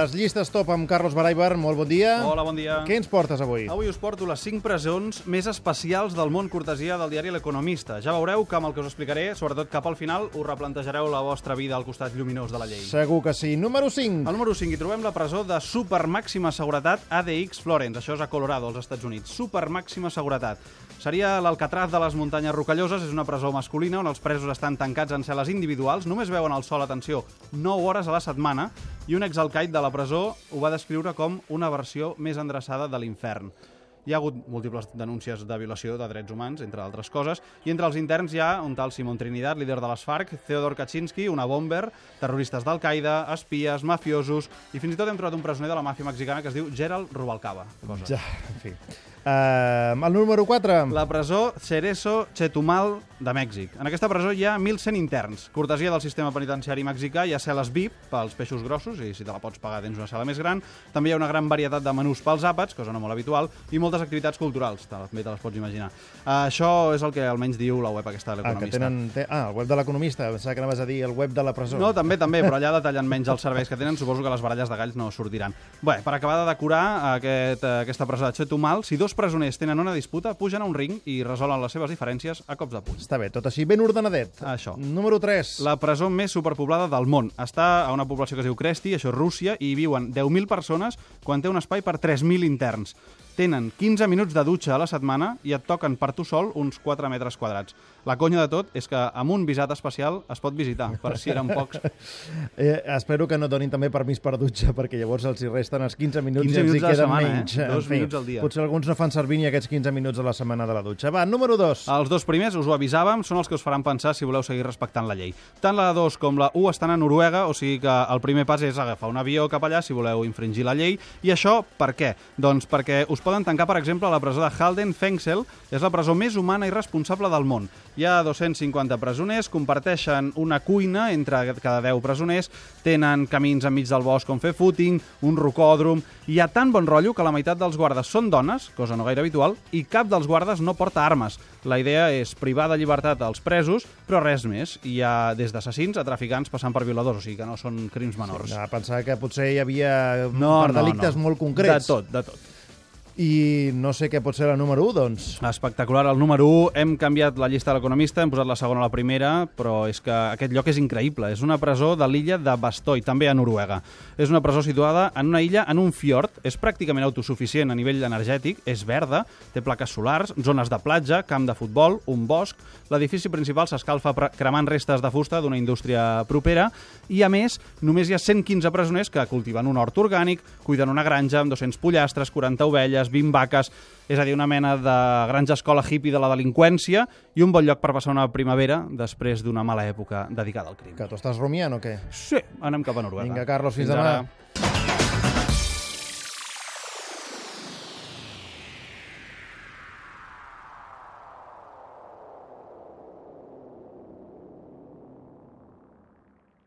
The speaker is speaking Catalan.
Les llistes top amb Carlos Baraibar, molt bon dia. Hola, bon dia. Què ens portes avui? Avui us porto les 5 presons més especials del món cortesia del diari L'Economista. Ja veureu que amb el que us explicaré, sobretot cap al final, us replantejareu la vostra vida al costat lluminós de la llei. Segur que sí. Número 5. Al número 5 hi trobem la presó de supermàxima seguretat ADX Florence. Això és a Colorado, als Estats Units. Supermàxima seguretat. Seria l'Alcatraz de les muntanyes rocalloses, és una presó masculina on els presos estan tancats en cel·les individuals, només veuen el sol, atenció, 9 hores a la setmana, i un exalcaid de la presó ho va descriure com una versió més endreçada de l'infern. Hi ha hagut múltiples denúncies de violació de drets humans, entre altres coses, i entre els interns hi ha un tal Simon Trinidad, líder de les FARC, Theodor Kaczynski, una bomber, terroristes d'Al-Qaeda, espies, mafiosos, i fins i tot hem trobat un presoner de la màfia mexicana que es diu Gerald Rubalcaba. Cosa. Ja, en fi. Uh, el número 4. La presó Cerezo Chetumal de Mèxic. En aquesta presó hi ha 1.100 interns. Cortesia del sistema penitenciari mexicà, hi ha cel·les VIP pels peixos grossos, i si te la pots pagar tens una cel·la més gran. També hi ha una gran varietat de menús pels àpats, cosa no molt habitual, i moltes activitats culturals, també te les pots imaginar. Uh, això és el que almenys diu la web aquesta de Ah, que l'Economista. tenen... Te... Ah, el web de l'economista. Pensava que anaves a dir el web de la presó. No, també, també, però allà detallen menys els serveis que tenen. Suposo que les baralles de galls no sortiran. Bé, per acabar de decorar aquest, eh, aquesta presó de Chetumal, si dos presoners tenen una disputa, pugen a un ring i resolen les seves diferències a cops de puny. Està bé, tot així ben ordenadet. Això. Número 3. La presó més superpoblada del món. Està a una població que es diu Kresti, això és Rússia, i hi viuen 10.000 persones quan té un espai per 3.000 interns. Tenen 15 minuts de dutxa a la setmana i et toquen per tu sol uns 4 metres quadrats. La conya de tot és que amb un visat especial es pot visitar, per si eren pocs. Eh, espero que no donin també permís per dutxa, perquè llavors els hi resten els 15 minuts 15 i els hi queden setmana, eh? menys. En Dos minuts al dia. Potser alguns no fan servir ni aquests 15 minuts a la setmana de la dutxa. Va, número 2. Els dos primers, us ho avisàvem, són els que us faran pensar si voleu seguir respectant la llei. Tant la 2 com la 1 estan a Noruega, o sigui que el primer pas és agafar un avió cap allà si voleu infringir la llei. I això per què? Doncs perquè us poden tancar, per exemple, a la presó de Halden Fengsel, és la presó més humana i responsable del món. Hi ha 250 presoners, comparteixen una cuina entre cada 10 presoners, tenen camins enmig del bosc on fer footing, un rocòdrom... Hi ha tan bon rotllo que la meitat dels guardes són dones, cosa no gaire habitual, i cap dels guardes no porta armes. La idea és privar de llibertat als presos, però res més. Hi ha des d'assassins a traficants passant per violadors, o sigui que no són crims menors. A pensar que potser hi havia per delictes molt concrets. De tot, de tot. I no sé què pot ser la número 1, doncs. Espectacular, el número 1. Hem canviat la llista de l'economista, hem posat la segona a la primera, però és que aquest lloc és increïble. És una presó de l'illa de Bastoi, també a Noruega. És una presó situada en una illa, en un fiord, és pràcticament autosuficient a nivell energètic, és verda, té plaques solars, zones de platja, camp de futbol, un bosc. L'edifici principal s'escalfa cremant restes de fusta d'una indústria propera i, a més, només hi ha 115 presoners que cultiven un hort orgànic, cuiden una granja amb 200 pollastres, 40 ovelles, 20 vaques, és a dir, una mena de granja escola hippie de la delinqüència i un bon lloc per passar una primavera després d'una mala època dedicada al crim. Que tu estàs rumiant o què? Sí, anem cap a Noruega. Vinga, Carlos, fins demà. ara.